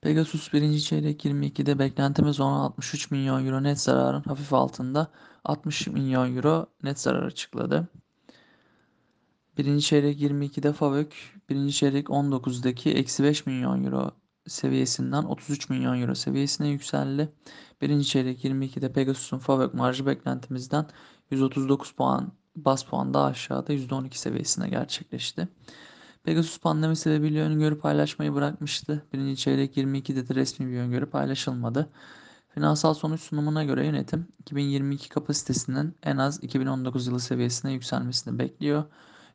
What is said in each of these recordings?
Pegasus birinci çeyrek 22'de beklentimiz olan 63 milyon euro net zararın hafif altında 60 milyon euro net zarar açıkladı. Birinci çeyrek 22'de FAVÖK birinci çeyrek 19'daki eksi 5 milyon euro seviyesinden 33 milyon euro seviyesine yükseldi. Birinci çeyrek 22'de Pegasus'un FAVÖK marjı beklentimizden 139 puan bas puan daha aşağıda %12 seviyesine gerçekleşti. Pegasus pandemi sebebiyle öngörü paylaşmayı bırakmıştı. Birinci çeyrek 22'de de resmi bir öngörü paylaşılmadı. Finansal sonuç sunumuna göre yönetim 2022 kapasitesinin en az 2019 yılı seviyesine yükselmesini bekliyor.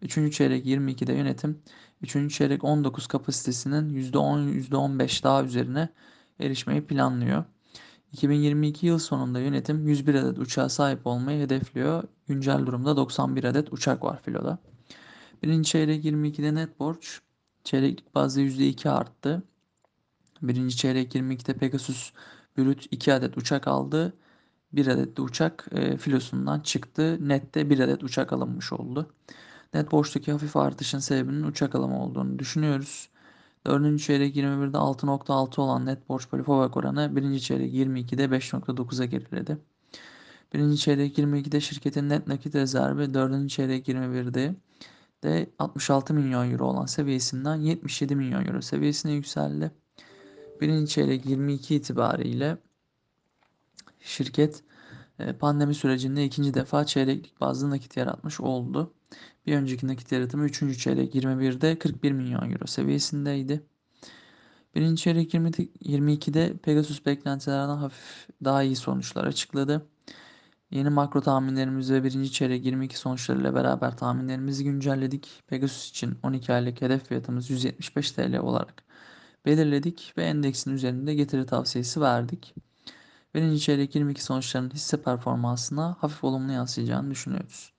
Üçüncü çeyrek 22'de yönetim 3. çeyrek 19 kapasitesinin %10 %15 daha üzerine erişmeyi planlıyor. 2022 yıl sonunda yönetim 101 adet uçağa sahip olmayı hedefliyor. Güncel durumda 91 adet uçak var filoda. Birinci çeyrek 22'de net borç çeyreklik bazda %2 arttı. Birinci çeyrek 22'de Pegasus Brüt 2 adet uçak aldı. 1 adet de uçak e, filosundan çıktı. Nette 1 adet uçak alınmış oldu. Net borçtaki hafif artışın sebebinin uçak alımı olduğunu düşünüyoruz. Dördüncü çeyrek 21'de 6.6 olan net borç bölü FOVAK oranı birinci çeyrek 22'de 5.9'a geriledi. Birinci çeyrek 22'de şirketin net nakit rezervi dördüncü çeyrek 21'de de 66 milyon euro olan seviyesinden 77 milyon euro seviyesine yükseldi. Birinci çeyrek 22 itibariyle şirket e, pandemi sürecinde ikinci defa çeyreklik bazlı nakit yaratmış oldu. Bir önceki nakit yaratımı 3. çeyrek 21'de 41 milyon euro seviyesindeydi. Birinci çeyrek 22'de Pegasus beklentilerden hafif daha iyi sonuçlar açıkladı. Yeni makro tahminlerimiz ve birinci çeyrek 22 sonuçlarıyla beraber tahminlerimizi güncelledik. Pegasus için 12 aylık hedef fiyatımız 175 TL olarak belirledik ve endeksin üzerinde getiri tavsiyesi verdik. Birinci çeyrek 22 sonuçlarının hisse performansına hafif olumlu yansıyacağını düşünüyoruz.